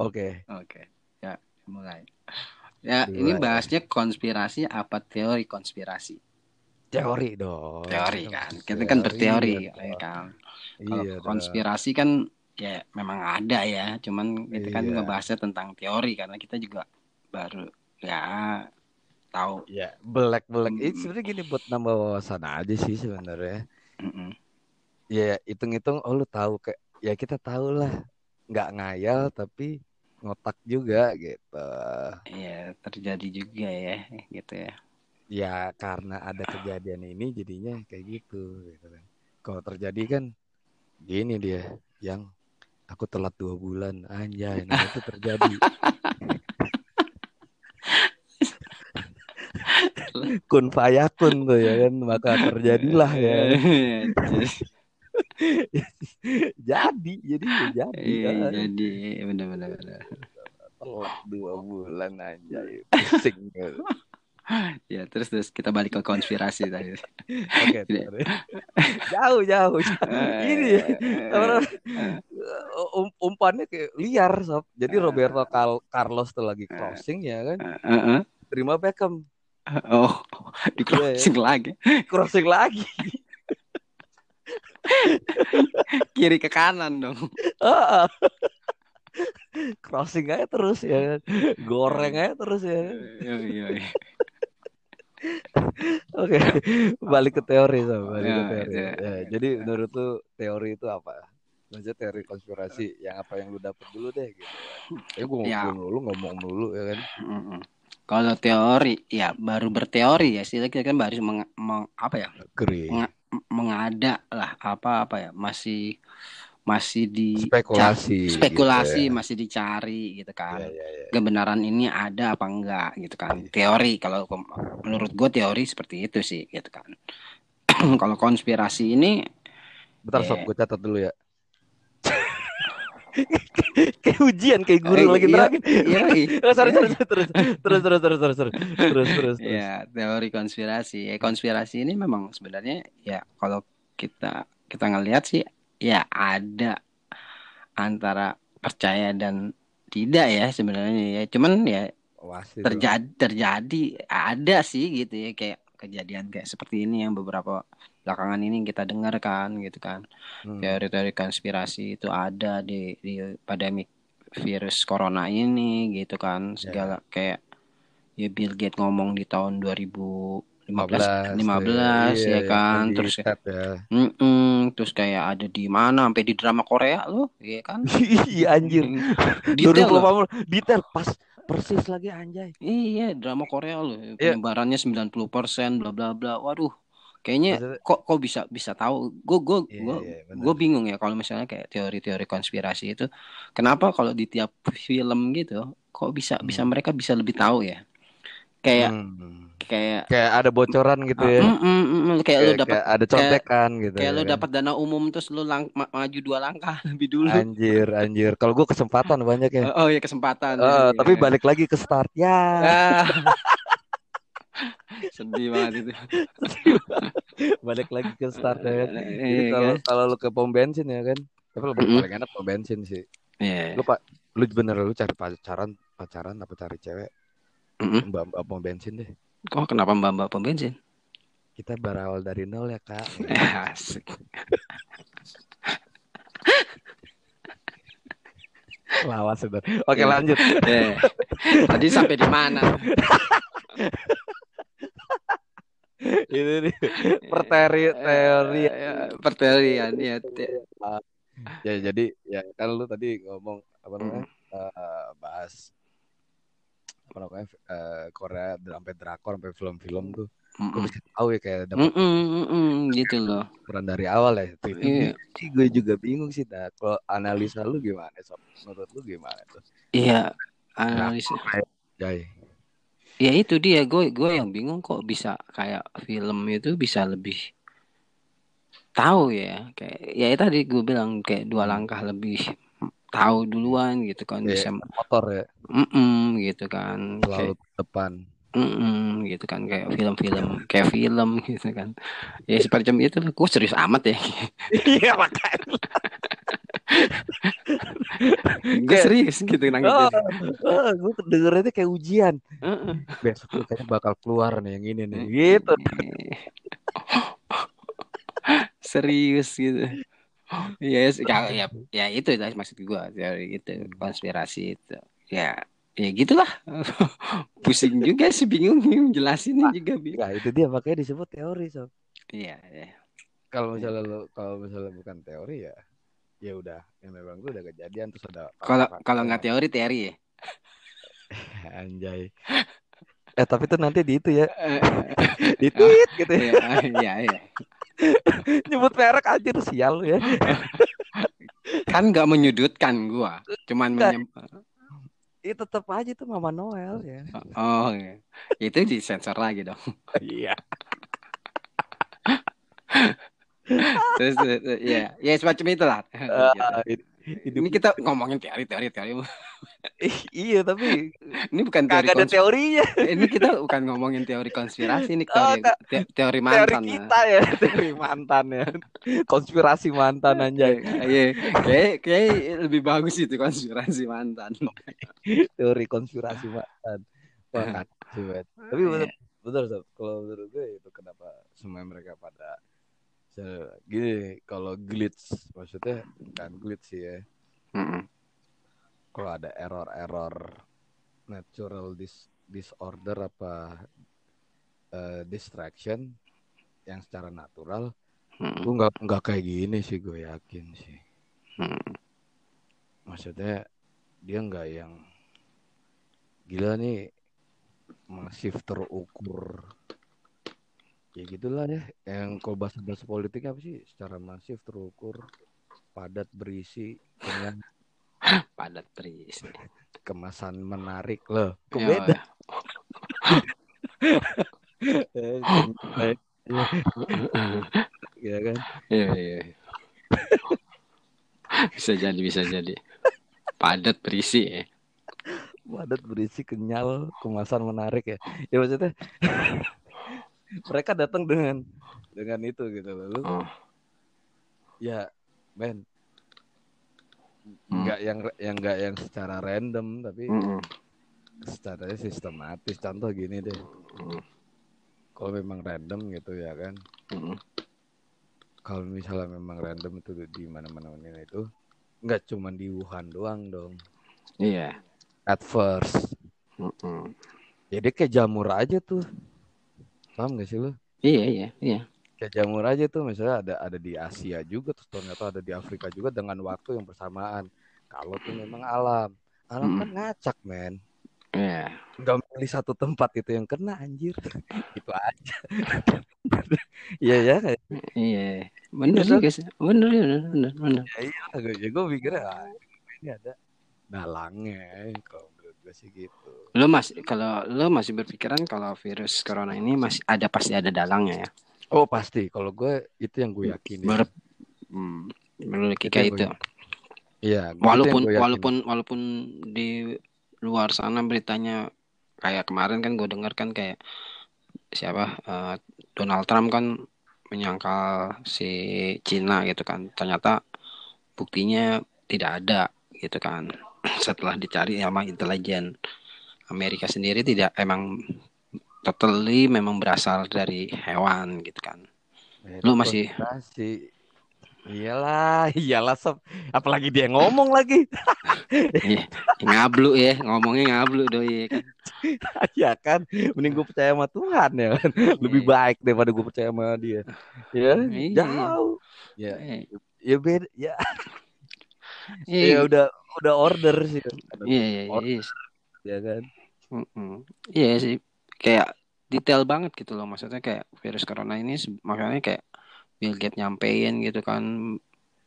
Oke. Oke, ya mulai. Ya, Dua, ini ya. bahasnya konspirasi apa teori konspirasi? Teori dong. Teori kan, kita kan berteori, Iya, ya kan. Kalau Iya, konspirasi kan ya memang ada ya, cuman kita kan Iya. ngebahasnya tentang teori karena kita juga baru ya tahu. Iya, belek belek. Mm. Ini sebenarnya gini buat nambah wawasan aja sih sebenarnya. Mm-mm. Ya hitung-hitung, oh lu tahu kayak ya kita tahu lah, nggak ngayal tapi ngotak juga gitu. Ya terjadi juga ya, gitu ya. Ya karena ada kejadian ini jadinya kayak gitu, gitu kan. Kalau terjadi kan gini dia, yang aku telat dua bulan, anjay, nah itu terjadi. kun fayakun tuh ya kan, maka terjadilah ya. jadi, jadi ya jadi. Iya, kan. jadi benar-benar. benar. Telat dua bulan anjay, pusing. Ya terus terus kita balik ke konspirasi tadi. Oke, jauh jauh. jauh. Ini ya, apa- um, umpannya kayak liar sob. Jadi Roberto Carlos tuh lagi crossing ya kan, terima Beckham Oh, di crossing lagi. crossing lagi. Kiri ke kanan dong. Ah. crossing aja terus ya goreng aja terus ya. Iya, iya, iya. Oke, balik ke teori sob, balik ke Ya, teori. itu. Ya, jadi menurut lu teori itu apa? Maksudnya teori konspirasi yang apa yang lu dapet dulu deh gitu. Ya gue Ya. ngomong dulu, ngomong dulu ya kan. Mm-mm. Kalau teori, ya baru berteori ya sih kita kan baru meng, meng- apa ya Agree. Nga- mengada lah apa apa ya masih masih di Spekulasi. spekulasi gitu masih dicari gitu ya. kan Ya, ya, ya. kebenaran ini ada apa enggak gitu kan Iya. teori kalau menurut gue teori seperti itu sih gitu kan kalau konspirasi ini Bentar Ya. sob, gue catat dulu ya. Kayak ujian, kayak guru Eh, lagi iya, nerangin. iya, iya. Sorry, sorry, sorry, terus, terus, terus, terus, terus, terus, terus, terus, terus. ya teori konspirasi ya konspirasi ini memang sebenarnya ya kalau kita kita ngelihat sih ya ada antara percaya dan tidak ya sebenarnya ya cuman ya terjadi terjadi ada sih gitu ya kayak kejadian kayak seperti ini yang beberapa belakangan ini kita dengar kan gitu kan Hmm. teori-teori konspirasi itu ada di di pandemi virus corona ini gitu kan Ya. segala kayak ya Bill Gates ngomong di tahun 2015 15, 15 iya, ya kan di terus TED ya. Terus kayak ada di mana sampai di drama Korea loh ya kan Iya anjir. detail loh 2018 detail pas persis lagi anjay. Iya, drama Korea loh. Iya. Penyebarannya 90% bla bla bla. Waduh. Kayaknya Maksudnya- kok kok bisa bisa tahu. Gue gue gue gue bingung ya kalau misalnya kayak teori-teori konspirasi itu kenapa kalau di tiap film gitu kok bisa Hmm. bisa mereka bisa lebih tahu ya. Kayak Hmm. kayak Kayak ada bocoran gitu ya. Mm, mm, mm, mm. kayak lu Kayak, dapat kayak ada contekan gitu. kayak ya lu kan. dapat dana umum terus lu lang- ma- maju dua langkah lebih dulu. Anjir, anjir. Kalau gue kesempatan banyak ya. Oh, iya kesempatan. Iya. tapi balik lagi ke start ya. Sedih banget itu. balik lagi ke start ya kan. Jadi Iya, kalau kan? kalau lu ke pom bensin ya kan. Tapi Mm-mm. paling enak pom bensin sih. Iya. Lu pak, lu bener lu cari pacaran pacaran apa cari cewek mbak mbak pom bensin deh. Kok kenapa mbak-mbak pom bensin? Kita berawal dari nol ya kak. Asik. Lawas sudah. Oke Iya. lanjut. Eh, Tadi sampai di mana? Ini nih perteri teori. Eh, Perterian ya. Ya jadi ya kan lu tadi ngomong apa namanya eh, bahas apa namanya eh, Korea sampai drakor sampai film-film tuh. Gue Mm-mm. bisa tahu ya kayak dapat Mm-mm, mm-mm, gitu loh. peran dari awal ya. Itu, Iya. gue juga bingung sih. Nah, kalau analisa lu gimana sob? Menurut lu gimana tuh? Iya, analisa. Jai. Ya itu dia. Gue gue yang bingung kok bisa kayak film itu bisa lebih tahu ya. Kayak ya itu tadi gue bilang kayak dua langkah lebih tahu duluan gitu kan Iya, bisa motor ya. Mm gitu kan. Selalu kayak depan. mm gitu kan. Kayak film-film kayak film gitu kan. Ya semacam itu gue serius amat ya. Iya makanya. gue serius gitu Oh, nanggepin. oh, gue dengernya kayak ujian. Heeh. Besok tuh kayaknya bakal keluar nih yang ini nih. Gitu. serius gitu yes ya, ya ya itu lah maksud gue teori itu konspirasi itu ya ya gitulah pusing juga sih bingung nih jelasinnya juga bingung Nah, itu dia makanya disebut teori, sob. iya ya. Kalau misalnya lo kalau misalnya bukan teori ya ya udah ya memang gue udah kejadian terus ada kalau kalau nggak yang- teori teori ya? Anjay. Eh tapi itu nanti di itu ya. Di tweet gitu ya. Iya iya iya. Nyebut merek anjir sial lu ya. Kan nggak menyudutkan gua cuman menyem... itu tetap aja itu Mama Noel ya. Oh iya. itu disensor lagi dong. Iya terus ya ya semacam itulah. Ah, Gitu. ini, ini kita ngomongin teori teori teori. Iya tapi ini bukan teori ada teorinya. Ini kita bukan ngomongin teori konspirasi ini Oh, teori te- teori teori mantan. kita ya teori mantan ya. Konspirasi mantan anjay. Iya, kayak kayak lebih bagus itu konspirasi mantan. teori konspirasi mantan. Wah, kacau tapi Iya. bener Sob. kalau menurut gue itu kenapa semua mereka pada se- gini kalau glitch maksudnya bukan glitch sih ya Mm-mm. kalau ada error-error natural dis disorder apa eh, distraction yang secara natural Mm-mm. gue nggak nggak kayak gini sih gue yakin sih Mm-mm. maksudnya dia nggak yang gila nih masif terukur ya gitulah ya yang kalau bahasa bahasa politik apa sih secara masif terukur padat berisi dengan Padat berisi. kemasan menarik loh kok Ya, beda ya kan Iya, iya. bisa jadi, bisa jadi. Padat berisi ya. padat berisi kenyal kemasan menarik ya ya maksudnya mereka datang dengan dengan itu gitu loh Lu Oh. ya men Hmm. nggak yang yang nggak yang secara random tapi Mm-mm. secara sistematis contoh gini deh Mm. kalau memang random gitu ya kan Mm-mm. kalau misalnya memang random itu di mana-mana ini itu nggak cuma di Wuhan doang dong Iya. at first Mm-mm. jadi kayak jamur aja tuh paham gak sih lu Iya, iya, iya. kayak jamur aja tuh misalnya ada ada di Asia juga terus ternyata ada di Afrika juga dengan waktu yang bersamaan kalau tuh memang alam alam kan ngacak men Iya. nggak milih satu tempat itu yang kena anjir itu aja iya ya kayak Iya. Bener Iya, juga sih. Bener, ya, bener, bener, bener. ya gue mikirnya ah, ini ada dalangnya menurut gue sih gitu. Lo masih kalau lo masih berpikiran kalau virus corona ini masih ada pasti ada dalangnya ya. oh pasti. Kalau gue itu yang gue yakin Ber hmm, berlogika Itu iya Walaupun walaupun walaupun di luar sana beritanya kayak kemarin kan gue dengar kan kayak siapa eh, Donald Trump kan menyangkal si Cina gitu kan. Ternyata buktinya tidak ada gitu kan. Setelah dicari sama intelijen Amerika sendiri tidak emang totally memang berasal dari hewan gitu kan. Lu masih-. Iyalah, iyalah sob. Apalagi dia ngomong lagi. Iya, ngablu ya, ngomongnya ngablu doi ya kan. ya kan, mending gue percaya sama Tuhan ya kan. Lebih Iya. baik daripada gue percaya sama dia. Ya, Iya. jauh. Ya, ya beda. Ya, Iya, ya udah udah order sih. iya, iya, Or- iya. Ya kan. Mm-mm. Iya sih, kayak detail banget gitu loh. Maksudnya kayak virus corona ini makanya kayak Bill Gates nyampein gitu kan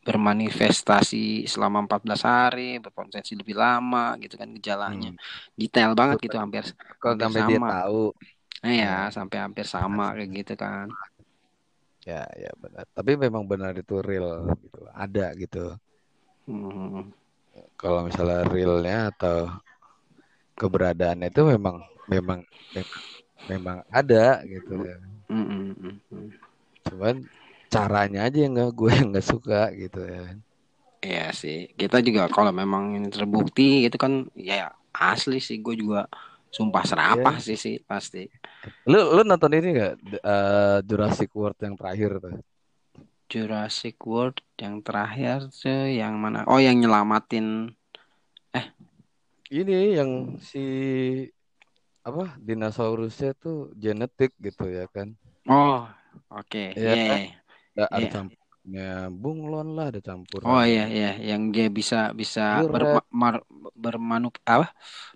bermanifestasi selama 14 hari, berpotensi lebih lama gitu kan gejalanya. Hmm. Detail banget gitu hampir Kalau Hampir sampai dia sama. tahu. eh, ya sampai hampir sama kayak gitu kan. Ya, ya benar. Tapi memang benar itu real gitu. Ada gitu. Hmm. Kalau misalnya realnya atau keberadaannya itu memang memang memang, ada gitu ya. Mm, mm. Cuman caranya aja yang nggak gue yang nggak suka gitu ya. Iya sih. Kita juga kalau memang ini terbukti itu kan ya asli sih gue juga sumpah serapah Iya. sih sih pasti. Lu lu nonton ini nggak eh, Jurassic World yang terakhir tuh? Jurassic World yang terakhir tuh yang mana? Oh, yang nyelamatin Ini yang si apa dinosaurusnya tuh genetik gitu ya kan? Oh, oke. Iya Iya, kan? iya. Ada, Iya. campurnya bunglon lah, ada campuran Oh iya iya yang dia bisa bisa berma, mar- bermanup apa?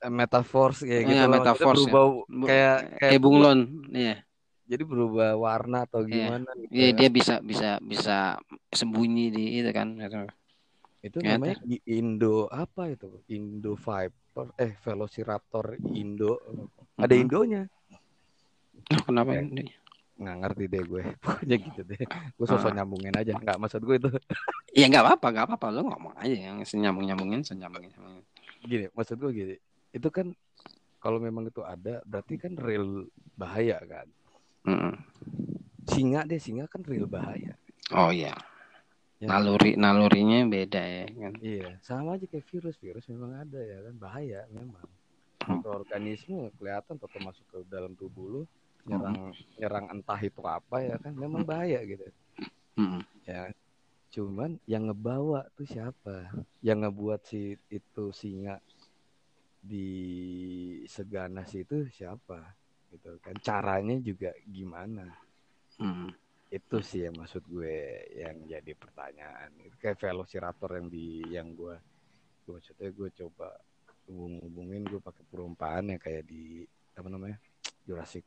eh, metaforce kayak gitu Iya, metaforce ya. berubah Bu- kayak kayak eh bunglon. Iya. Jadi berubah warna atau Iya. gimana gitu Iya, ya. dia bisa bisa bisa sembunyi di itu kan. Itu Ternyata. namanya di Indo apa itu? Indo Viper eh Velociraptor Indo. Ada Mm-mm. Indonya. Oh, kenapa Eh. ini? Nggak ngerti deh gue. Pokoknya gitu deh. Gue sosok Ah. nyambungin aja. Nggak maksud gue itu. Ya nggak apa-apa, nggak apa-apa. Lo ngomong aja yang senyambung-nyambungin, senyambungin. Gini, maksud gue gini. Itu kan kalau memang itu ada berarti kan real bahaya kan. Mm-mm. Singa deh, singa kan real bahaya. Oh iya, Ya, naluri nalurinya beda ya kan. Iya, sama aja kayak virus. Virus memang ada ya kan, bahaya memang. Hmm. Mikroorganisme kelihatan atau masuk ke dalam tubuh lu, nyerang nyerang entah itu apa ya kan, memang bahaya gitu. Mm-mm. Ya, cuman yang ngebawa tuh siapa? Yang ngebuat si itu singa di seganas itu siapa? Gitu kan. Caranya juga gimana? Mm. itu sih yang maksud gue yang jadi pertanyaan itu kayak velociraptor yang di yang gue gue maksudnya gue coba hubung hubungin gue pakai perumpamaan yang kayak di apa namanya Jurassic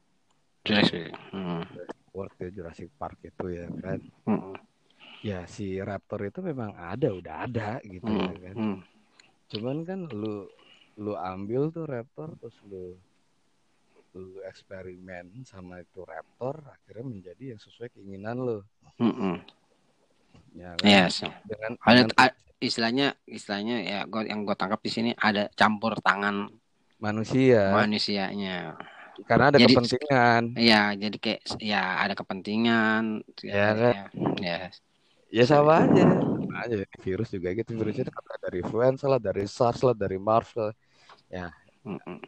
Jurassic. Mm. World ya Jurassic Park itu ya kan Mm. ya si raptor itu memang ada udah ada gitu ya Mm. kan Mm. cuman kan lu lu ambil tuh raptor terus lu lu eksperimen sama itu raptor akhirnya menjadi yang sesuai keinginan lu Mm-mm. ya kan sih. dengan, Ada dengan istilahnya istilahnya ya gua, yang gue tangkap di sini ada campur tangan manusia manusianya. karena ada Jadi- kepentingan Iya, jadi kayak ya ada kepentingan. Ya kan? Ya, ya sama aja aja virus juga gitu virus itu kan dari influenza lah dari SARS lah dari MERS lah Mm-mm.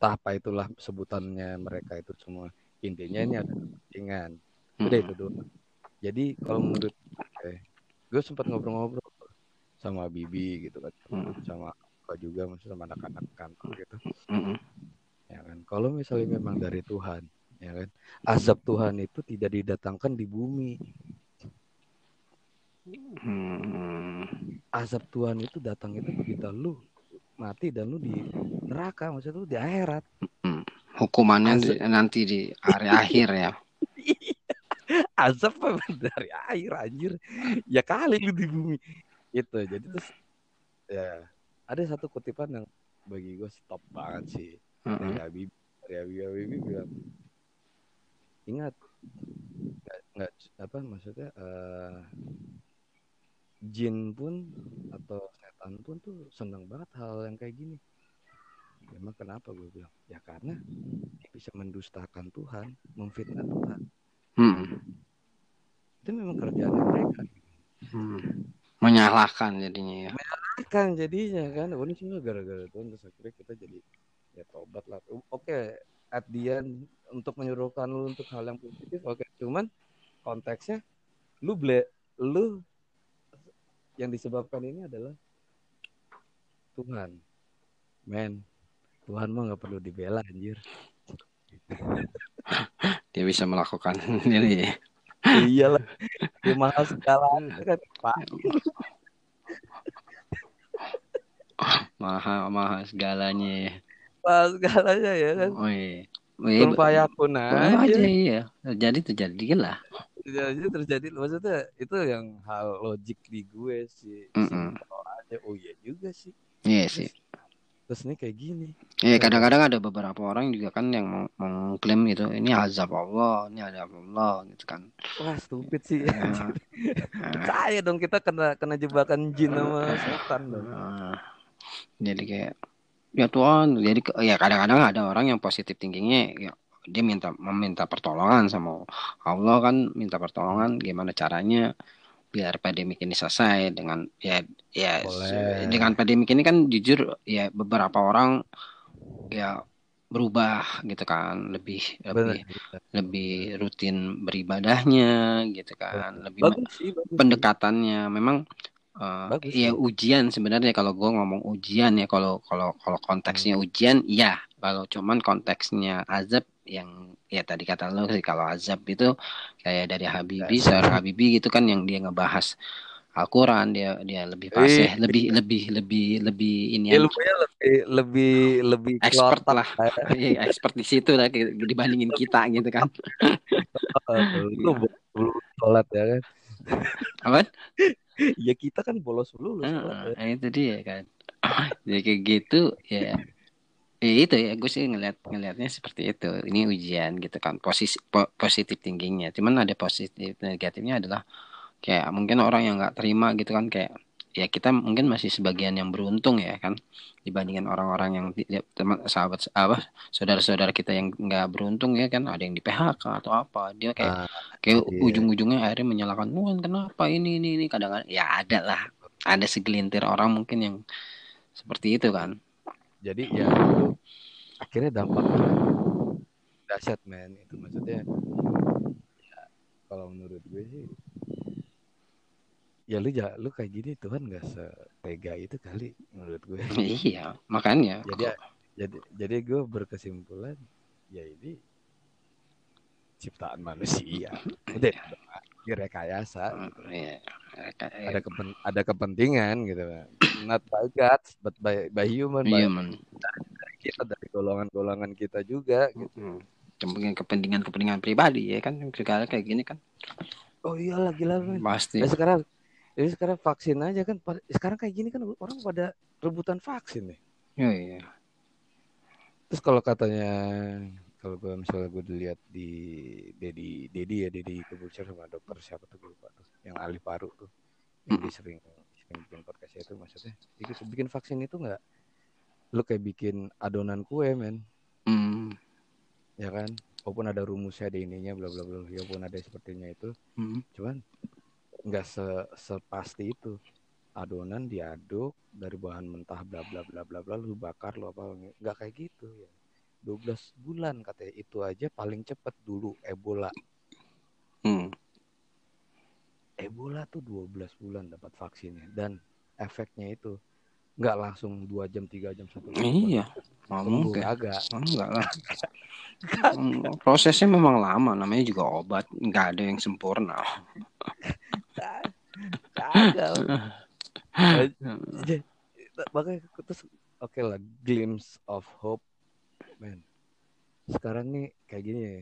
Entah apa itulah sebutannya mereka itu semua. Intinya ini ada kepentingan. Udah itu dulu jadi kalau menurut gue gue sempat ngobrol-ngobrol sama Bibi gitu kan. Mm. sama apa juga maksudnya sama anak-anak kantor gitu. Mm-mm. ya kan? Kalau misalnya memang dari Tuhan ya kan? Azab Tuhan itu tidak didatangkan di bumi. Hmm. azab Tuhan itu datang itu ketika lu mati dan lu di neraka maksudnya lu di akhirat. Hukumannya Azab. di- nanti di hari akhir ya. azab memang dari air anjir? Ya kali lu di bumi. Itu jadi terus ya ada satu kutipan yang bagi gue stop banget sih. Dari Mm-mm. Habib dari Habib bilang ingat nggak apa maksudnya eh, jin pun atau setan pun tuh seneng banget hal yang kayak gini memang kenapa gue bilang? Ya karena dia bisa mendustakan Tuhan memfitnah Tuhan. Mm-mm. itu memang kerjaan mereka. Hmm. Menyalahkan jadinya ya. kan jadinya kan. Oh, ini semua gara-gara Tuhan terus akhirnya kita jadi ya tobat lah. Oke at the end untuk menyuruhkan lu untuk hal yang positif oke. Cuman konteksnya lu ble lu yang disebabkan ini adalah Tuhan. Men Tuhan mah nggak perlu dibela anjir Dia bisa melakukan ini. ya. iyalah dia mahal segalanya kan pak Mahal mahal segalanya ya. mahal segalanya ya kan Oh iya. Oh, iya, Kun fayakun Oh, aja aja iya. Jadi terjadilah. jadi terjadi maksudnya itu yang hal logik di gue sih. Simpel aja oh iya juga sih Iya sih. Terus ini kayak gini. Iya kadang-kadang ada beberapa orang juga kan yang meng- mengklaim itu ini azab Allah, ini azab Allah gitu kan. wah stupid sih. Nah, saya dong kita kena kena jebakan jin sama setan dong. Jadi kayak ya Tuhan, jadi ya kadang-kadang ada orang yang positif thinkingnya ya dia minta meminta pertolongan sama Allah kan minta pertolongan gimana caranya biar pandemik ini selesai dengan ya ya Boleh. dengan pandemik ini kan jujur ya beberapa orang ya berubah gitu kan lebih lebih Bener. lebih rutin beribadahnya gitu kan lebih Bagus sih, bagus sih. pendekatannya memang Bagus ya sih. ujian sebenarnya kalau gue ngomong ujian ya kalau kalau kalau konteksnya Hmm. ujian iya kalau cuman konteksnya azab yang ya tadi kata lo sih kalau azab itu kayak dari Habibi Ya. seorang Habibi gitu kan yang dia ngebahas Al-Quran dia dia lebih fasih Iya. lebih lebih lebih lebih ini Ilmunya lebih lebih lebih expert lah Iya, expert di situ lah dibandingin kita gitu kan lu belum sholat ya kan. apa Ya kita kan bolos dulu sholat. ya. Itu dia kan. Jadi kayak gitu ya. Ya itu ya gue sih ngeliat ngelihatnya seperti itu. Ini ujian gitu kan. Posisi po- positif tingginya. Cuman ada positif negatifnya adalah kayak mungkin orang yang nggak terima gitu kan kayak ya kita mungkin masih sebagian yang beruntung ya kan dibandingkan orang-orang yang ya, teman sahabat apa saudara-saudara kita yang nggak beruntung ya kan ada yang di PHK atau apa dia kayak Ah, kayak iya. ujung-ujungnya akhirnya menyalahkan Wah, kenapa ini ini ini kadang ya ada lah ada segelintir orang mungkin yang seperti itu kan jadi ya itu akhirnya dampaknya dahsyat men itu maksudnya. Ya, kalau menurut gue sih ya lu ja- lu kayak gini Tuhan nggak setega itu kali menurut gue. Iya makanya. Jadi jadi jadi gue berkesimpulan ya ini ciptaan manusia. Udah direkayasa. Gitu. Iya. Ada kepen, ada kepentingan gitu kan not by God but by by human by iya man kita dari golongan-golongan kita juga gitu. Hmm. kepentingan kepentingan kepentingan pribadi ya kan segala kayak gini kan oh iyalah gila men. pasti Nah, sekarang ini sekarang vaksin aja kan sekarang kayak gini kan orang pada rebutan vaksin nih Iya, iya. terus kalau katanya kalau gue misalnya gue dilihat di Dedi Dedi ya Dedi Kebucer sama dokter siapa tuh gue lupa tuh. Yang ahli paru tuh yang dia sering sering bikin podcast itu maksudnya. Bikin, bikin vaksin itu nggak? Lu kayak bikin adonan kue men. Hmm. ya kan? Walaupun ada rumusnya ada ininya bla bla bla ya walaupun ada sepertinya itu. Hmm. cuman nggak se sepasti itu. Adonan diaduk dari bahan mentah bla bla bla bla bla lu bakar lu apa nggak kayak gitu ya 12 bulan katanya itu aja paling cepet dulu Ebola Hmm. Ebola tuh 12 bulan dapat vaksinnya dan efeknya itu nggak langsung dua jam tiga jam satu jam Iya, mungkin. agak Enggak lah. Hmm, Prosesnya memang lama, namanya juga obat, nggak ada yang sempurna. kagak Jadi, makanya terus oke lah glimpse of hope man sekarang nih kayak gini ya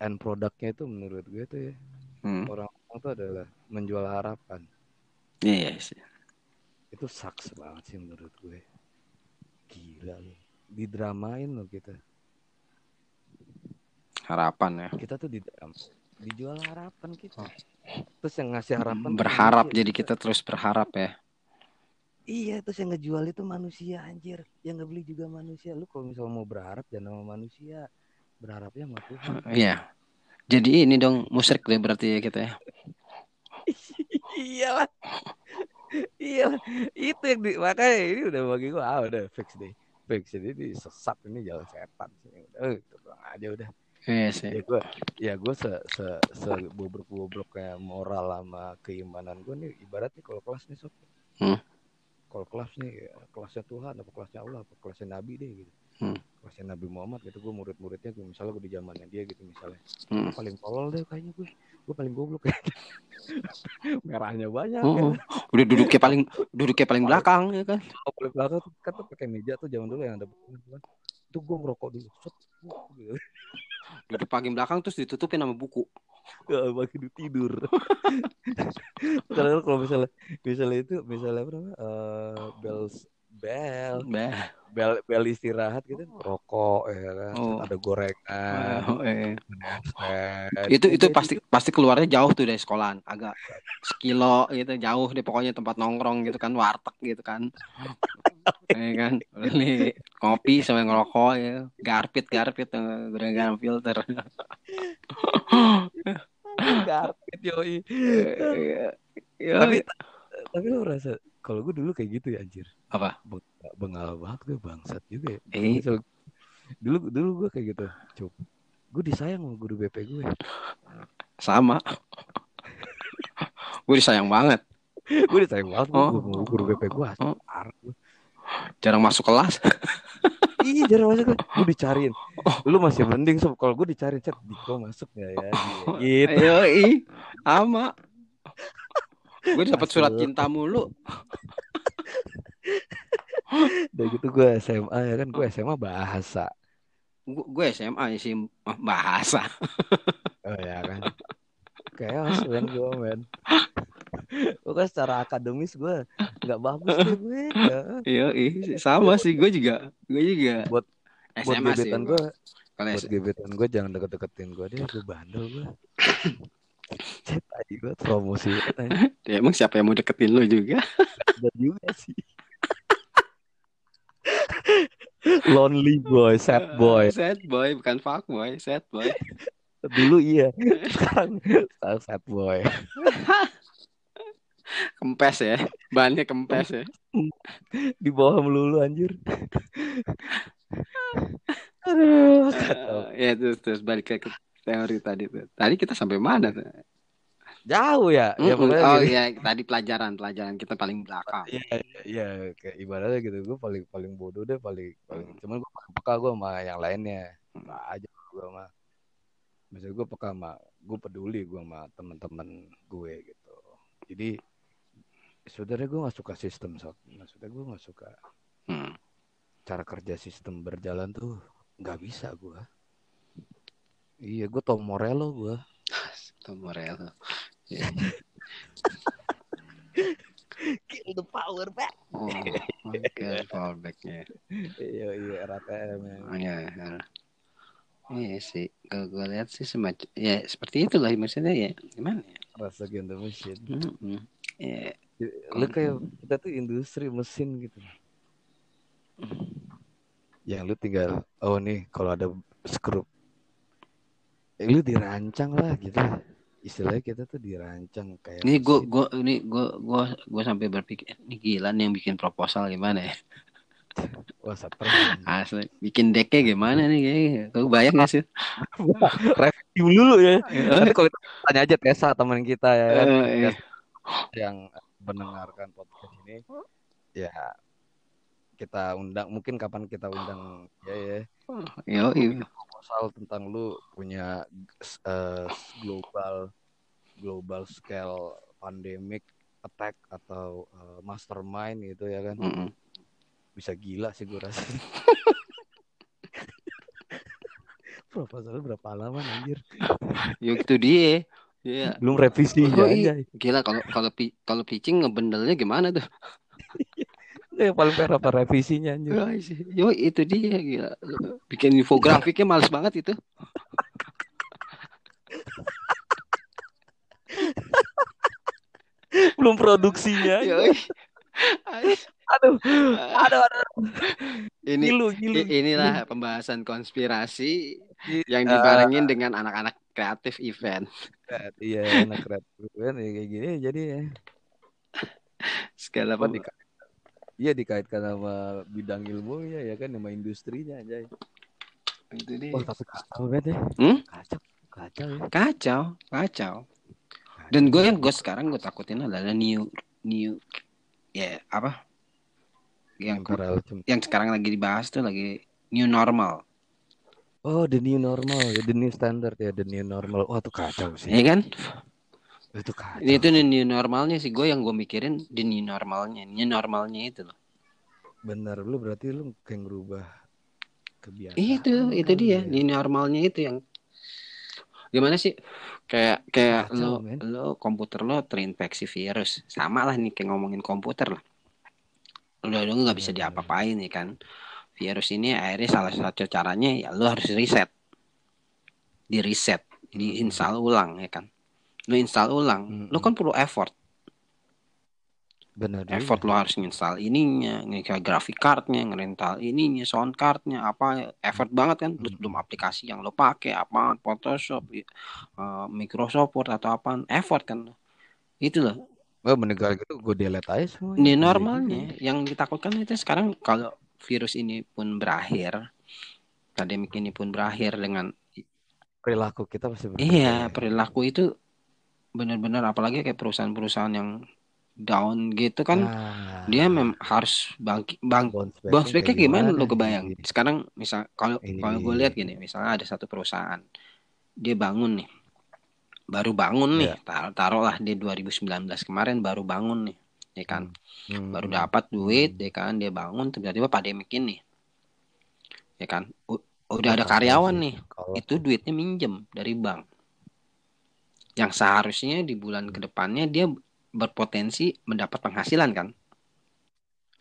end produknya itu menurut gue tuh ya Hmm. orang-orang tuh adalah menjual harapan Iya sih. itu sucks banget sih menurut gue gila lu didramain loh kita Harapan ya. kita tuh di dijual harapan kita terus yang ngasih harapan Berharap jadi kita terus berharap ya. Iya terus yang ngejual itu manusia anjir. Yang ngebeli juga manusia. Lu kalau misalnya mau berharap jangan sama manusia. Berharapnya sama Tuhan. Iya. Jadi ini dong musrik deh berarti ya kita ya. iyalah. Iyalah. Itu yang di, makanya ini udah bagi gua ah udah fix deh. Fix ini di sesat ini jalan setan sih. Udah eh, itu aja udah. Iya ya sih. gua ya gua se se se bobrok bobrok kayak moral sama keimanan gua nih ibaratnya kalau kelas nih sob. Hmm. Kalau kelas nih ya, kelasnya Tuhan apa kelasnya Allah apa kelasnya Nabi deh gitu Hmm. kelasnya Nabi Muhammad gitu gua murid-muridnya gua misalnya gua di zamannya dia gitu misalnya Hmm. Paling tolol deh kayaknya gue gue paling goblok kayaknya merahnya banyak Oh, kan udah duduknya paling duduknya paling belakang ya kan. Kalau paling belakang tuh kan tuh pakai meja tuh zaman dulu yang ada kan itu gue ngerokok dulu set gitu. Duduk paling belakang terus ditutupin sama buku. Ya bagi tidur. Karena kalau misalnya misalnya itu misalnya apa namanya eh, bel bel bel. bel istirahat gitu rokok ya kan. Oh. ada gorengan Oh, eh. itu itu pasti pasti keluarnya jauh tuh dari sekolahan agak sekilo gitu jauh deh pokoknya tempat nongkrong gitu kan warteg gitu kan ya kan beli kopi sama ngerokok ya garpit garpit gorengan filter Karpet yoi. Iya. Tapi tapi lu merasa kalau gue dulu kayak gitu ya anjir. Apa? Beng- Bengal banget gue bangsat juga ya. Eh. Misal- dulu dulu gue kayak gitu. Cuk. Gue disayang sama guru BP gue. sama. gue disayang banget. gue disayang banget Oh. gue guru BP gue. Oh. Jarang masuk kelas. Iya jarang masuk gue. Gue dicariin. Lu masih mending sob. Kalau gue dicariin chat Diko masuk ya ya. Gitu. Ayo, i, sama. Gue dapat surat cinta mulu. Udah gitu gue SMA ya kan. Gue SMA bahasa. Gue SMA sih bahasa. Oh ya kan. Chaos men gue men. Pokoknya secara akademis gue nggak bagus deh gue. Ya. Iya, i, sama sih. Gue juga. Gue juga. Buat- Buat SMA sih. gebetan gue, Kalau buat gebetan gue jangan deket-deketin gue deh. Gue bandel gue. Tadi gue promosi ya, emang siapa yang mau deketin lo juga? Ada juga sih. Lonely boy, sad boy. Sad boy, bukan fuck boy. Sad boy. Dulu iya, sekarang sekarang sad boy. Kempes ya. Bahannya kempes ya. Di bawah melulu anjir. Aduh, kacau. Eh, ya terus terus balik ke ke teori tadi tuh. Tadi kita sampai mana tuh? Jauh ya, ya Mm-mm. pokoknya oh gini. iya, tadi pelajaran pelajaran kita paling belakang. Iya, iya, kayak ibaratnya gitu. Gue paling paling bodoh deh, paling paling. Cuman gue peka gue sama yang lainnya. Peka aja gue sama. Maksud gue peka sama, gue peduli gue sama teman-teman gue gitu. Jadi sebenarnya gue nggak suka sistem sok. Maksudnya gue nggak suka Hmm. cara kerja sistem berjalan tuh nggak bisa gue. Iya, gue Tom Morello gue. Itu Morel. Ya. Kill the power back. Oh, oke, fallbacknya. Iya, iya, RATM. ya. Oh, Iya, iya. Iya sih, kalau gue lihat sih semacam ya seperti itulah maksudnya ya gimana ya? Rasa against the machine. Mm-mm. Ya, Lu kayak kita tuh industri mesin gitu. Yang lu tinggal, oh nih kalau ada skrup, eh, lu dirancang lah gitu. Istilahnya kita tuh dirancang kayak Ini gue mesin. gue ini gue gue gue sampai berpikir ini gila nih yang bikin proposal gimana ya? Wah, stres. Asli bikin decknya gimana nih kayaknya? Kau bayang gak sih? Review dulu ya. Nanti kalau tanya aja Tessa teman kita ya kan, Eh, iya. yang mendengarkan podcast ini, ya kita undang, mungkin kapan kita undang ya ya. Yo, iya. proposal tentang lu punya eh, global global scale pandemic attack atau eh, mastermind gitu ya kan Mm-mm. bisa gila sih gue rasa proposalnya berapa halaman anjir Ya itu dia. Iya. belum revisi Oh, iya. Gila kalau kalau kalau pitching ngebendelnya gimana tuh? yang paling parah apa revisinya anjir. Yo itu dia gila. Bikin infografiknya males banget itu. belum produksinya Yo. Aduh aduh aduh Ini gilu gilu inilah pembahasan konspirasi Gi- yang eh, dibarengin dengan anak-anak kreatif event. iya anak kreatif kan ya kayak gini jadi ya Segala apa pem- dika- Iya dikaitkan sama bidang ilmunya ya kan sama industrinya aja. itu dia. Wah tapi kacau banget ya. Hmm? Kacau, kacau ya. Kacau, kacau. Dan gue yang gue sekarang gue takutin adalah new new ya apa? Yang yang sekarang lagi dibahas tuh lagi new normal, Oh the new normal ya, the new standard ya, the new normal. Wah tuh kacau sih. ya kan? Itu kacau. Itu new normalnya sih gue yang gue mikirin di new normalnya, new normalnya itu loh. Bener lu berarti lu kayak ngerubah kebiasaan. Itu itu kali dia ya. new normalnya itu yang gimana sih? Kayak kayak Kacau, lo lo komputer lo terinfeksi virus, sama lah nih kayak ngomongin komputer lah. Udah lo nggak bisa Bener, bener. diapa-apain nih kan. Virus ini akhirnya salah satu caranya ya lo harus reset, di reset, di Hmm. install ulang ya kan. Lo install ulang, Hmm. lo kan perlu effort. benar effort juga lo harus install ininya kayak grafik cardnya ngerental ininya sound cardnya apa effort banget kan Hmm. belum aplikasi yang lo pakai apa Photoshop eh, Microsoft Word atau apa effort kan itu loh oh meninggal gitu gue delete aja semuanya. Ini Iya. normalnya. Ya. yang ditakutkan itu sekarang kalau virus ini pun berakhir pandemik ini pun berakhir dengan perilaku kita pasti berbeda iya ya. perilaku itu benar-benar apalagi kayak perusahaan-perusahaan yang down gitu kan Nah, dia mem harus bangki bang bounce kayak gimana gimana lo kebayang? Ini- sekarang misal kalau kalau gue lihat gini misalnya ada satu perusahaan dia bangun nih baru bangun nih. Iya. tar taruhlah dia 2019 kemarin baru bangun nih ya kan? Hmm, baru hmm, dapat duit ya kan? Dia bangun tiba-tiba pandemik ini ya kan? U- udah ada Kacau karyawan sih nih. kalau itu duitnya minjem dari bank. Yang seharusnya di bulan ke depannya dia berpotensi mendapat penghasilan kan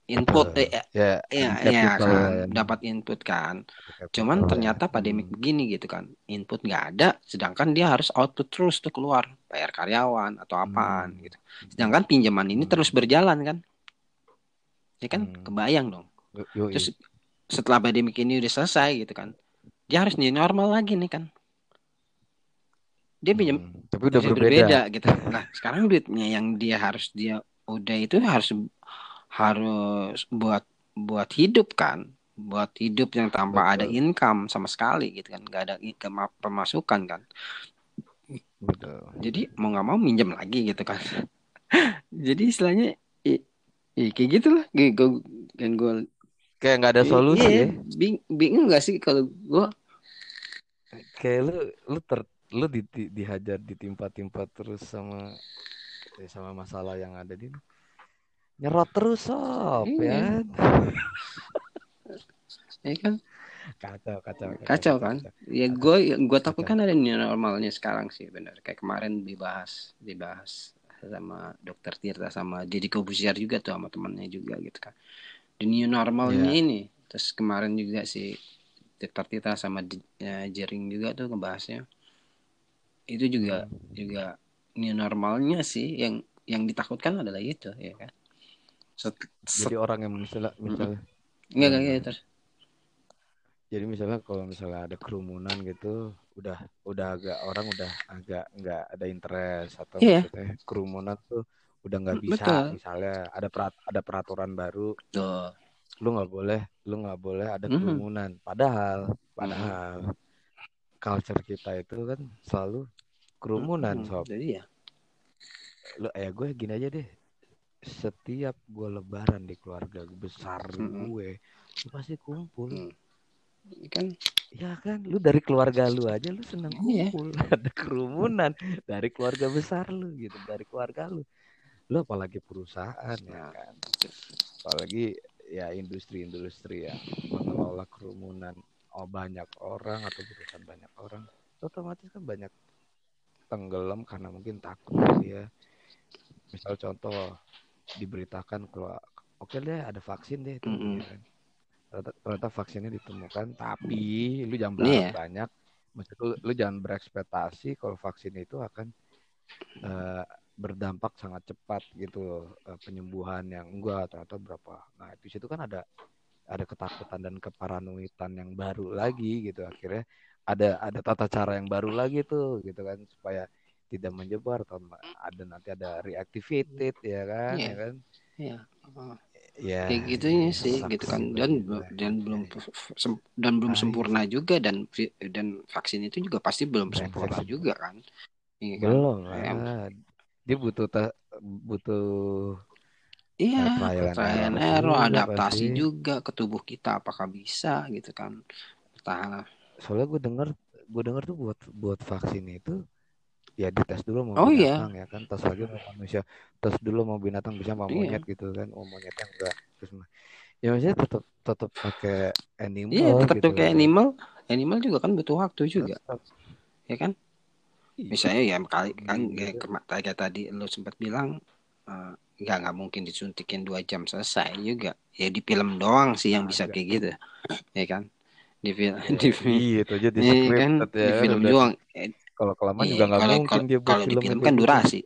input Betul. eh, ya capital iya kan, ya. dapat input kan. Cuman ya. ternyata pandemik begini gitu kan, input nggak ada, sedangkan dia harus output terus tuh keluar, bayar karyawan atau apaan Hmm. gitu. Sedangkan pinjaman ini Hmm. terus berjalan kan, ya kan, Hmm. kebayang dong. Yo- yoi. Terus setelah pandemik ini udah selesai gitu kan, dia harus new normal lagi nih kan. Dia pinjam Hmm. tapi udah berbeda, berbeda gitu. Nah, sekarang duitnya yang dia harus dia udah itu harus harus buat buat hidup kan, buat hidup yang tanpa ada income sama sekali gitu kan, nggak ada i- kema- pemasukan kan. betul. Jadi mau nggak mau minjem lagi gitu kan. Jadi istilahnya i- i- kayak gitulah, gue yang gue kayak nggak ada solusi iya, ya. bing- bingung gak sih kalau gue kayak lu lu ter lu di, di- dihajar ditimpa-timpa terus sama sama masalah yang ada di nyerot terus sob Iya. ya ya kan? Kacau kacau kacau kan? ya gue gue takut kan ada new normalnya sekarang sih benar kayak kemarin dibahas dibahas sama dokter Tirta sama Deddy Kobusier juga tuh sama temannya juga gitu kan. The new normalnya Iya. ini. Terus kemarin juga si dokter Tirta sama ya, Jering juga tuh ngebahasnya. Itu juga juga new normalnya sih. Yang yang ditakutkan adalah itu ya kan Set- set- jadi orang yang misalnya misalnya. Enggak enggak enggak, terus jadi misalnya kalau misalnya ada kerumunan gitu udah udah agak orang udah agak nggak ada interest atau Iya. maksudnya kerumunan tuh udah nggak bisa. Betul. misalnya ada perat- ada peraturan baru. Tuh lu nggak boleh lu nggak boleh ada kerumunan. Padahal padahal culture kita itu kan selalu kerumunan Hmm, sob. Jadi ya. Lu ya gue gini aja deh setiap gue lebaran di keluarga besar Mm-mm. gue lu pasti kumpul Hmm. kan ya kan lu dari keluarga lu aja lu seneng Iya. kumpul ada kerumunan dari keluarga besar lu gitu dari keluarga lu lu apalagi perusahaan ya Nah. kan apalagi ya industri-industri yang mengelola kerumunan oh banyak orang atau berurusan banyak orang otomatis kan banyak tenggelam karena mungkin takut ya misal contoh diberitakan kalau oke deh ada vaksin deh itu ya kan. ternyata, ternyata vaksinnya ditemukan tapi lu jangan berharap banyak. Maksud lu, lu jangan berekspektasi kalau vaksin itu akan eh, berdampak sangat cepat gitu loh eh, penyembuhan yang enggak ternyata berapa. Nah di situ kan ada ada ketakutan dan keparanoidan yang baru lagi gitu. Akhirnya ada ada tata cara yang baru lagi tuh gitu kan supaya tidak menyebar atau ma- ada nanti ada reactivated ya kan Iya. ya kan? Ya oh. ya kayak gitunya sih saksi gitu kan. dan dan belum sem- dan belum Ah, sempurna juga dan dan vaksin itu juga pasti belum sempurna juga kan. Iya kan? belum Ya, lah. Dia butuh ta- butuh iya Eh, trial error adaptasi pasti. juga ke tubuh kita apakah bisa gitu kan. Bertahan soalnya gue denger gue denger tuh buat buat vaksin itu ya dites dulu mau Oh, iya. binatang ya kan tes lagi mau manusia tes dulu mau binatang bisa mau Iya. monyet gitu kan oh monyetnya enggak terus ya maksudnya tetap tetap pakai animal iya tetap gitu kayak kan. animal animal juga kan butuh waktu juga Tetap. ya kan Iya. misalnya ya kali kan Iya. ya, kema- kayak tadi lo sempat bilang eh, nggak nggak mungkin disuntikin dua jam selesai juga ya di film doang sih yang bisa Agak. kayak gitu ya kan di film Ya, di film iya itu aja di Iya script kan ya di kan, film udah- doang kalau kelamaan iya, juga nggak mungkin kalau- dia buat kalau film film kan gitu. durasi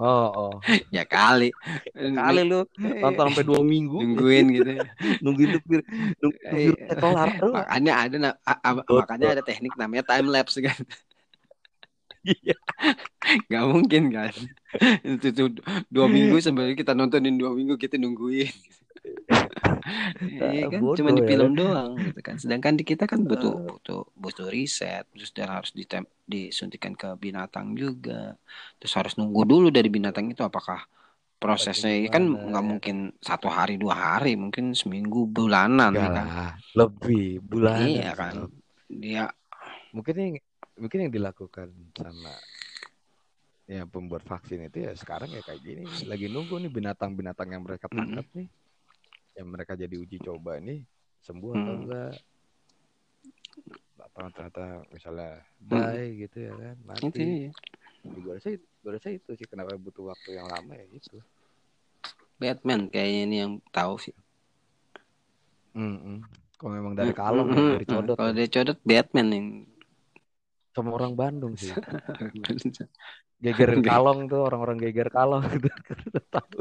Oh, oh. ya kali. Kali lu nonton sampai dua minggu nungguin gitu. nungguin tuh bir, nunggu Eh, virusnya kelar. Makanya ada makanya ada teknik namanya time lapse kan. Iya. Gak mungkin kan. Itu tuh dua minggu sambil kita nontonin dua minggu kita nungguin. Iya kan, bodoh cuma di ya film doang gitu kan. Sedangkan di kita kan butuh butuh butuh riset, terus dan harus ditem disuntikan ke binatang juga. Terus harus nunggu dulu dari binatang itu apakah prosesnya Bagaimana, kan ya nggak kan? mungkin satu hari dua hari, mungkin seminggu bulanan enggak ya kan. lah, lebih bulanan. Iya kan. Dia Mungkin yang mungkin yang dilakukan sama ya pembuat vaksin itu ya sekarang ya kayak gini lagi nunggu nih binatang-binatang yang mereka tangkap nih yang mereka jadi uji coba nih sembuh atau Hmm. enggak atau ternyata misalnya Mm. die gitu ya kan itu mati ya. gue rasa gue rasa itu sih kenapa butuh waktu yang lama ya gitu Batman kayaknya ini yang tahu sih. Mm-mm. kalau memang dari Mm, kalong mm, ya, mm, dari mm. codot Kalau dari codot Batman yang sama orang Bandung sih geger kalong tuh orang-orang geger kalong gitu tahu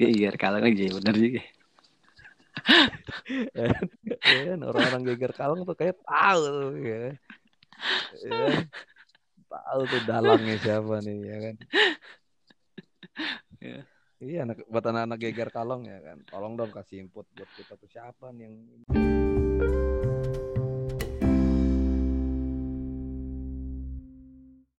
iya kalau aja bener juga. ya kan orang-orang geger kalong tuh kayak tahu tuh ya ya tahu tuh dalangnya siapa nih ya kan. Ya. iya anak buat anak-anak geger kalong ya kan. Tolong dong kasih input buat kita tuh siapa nih yang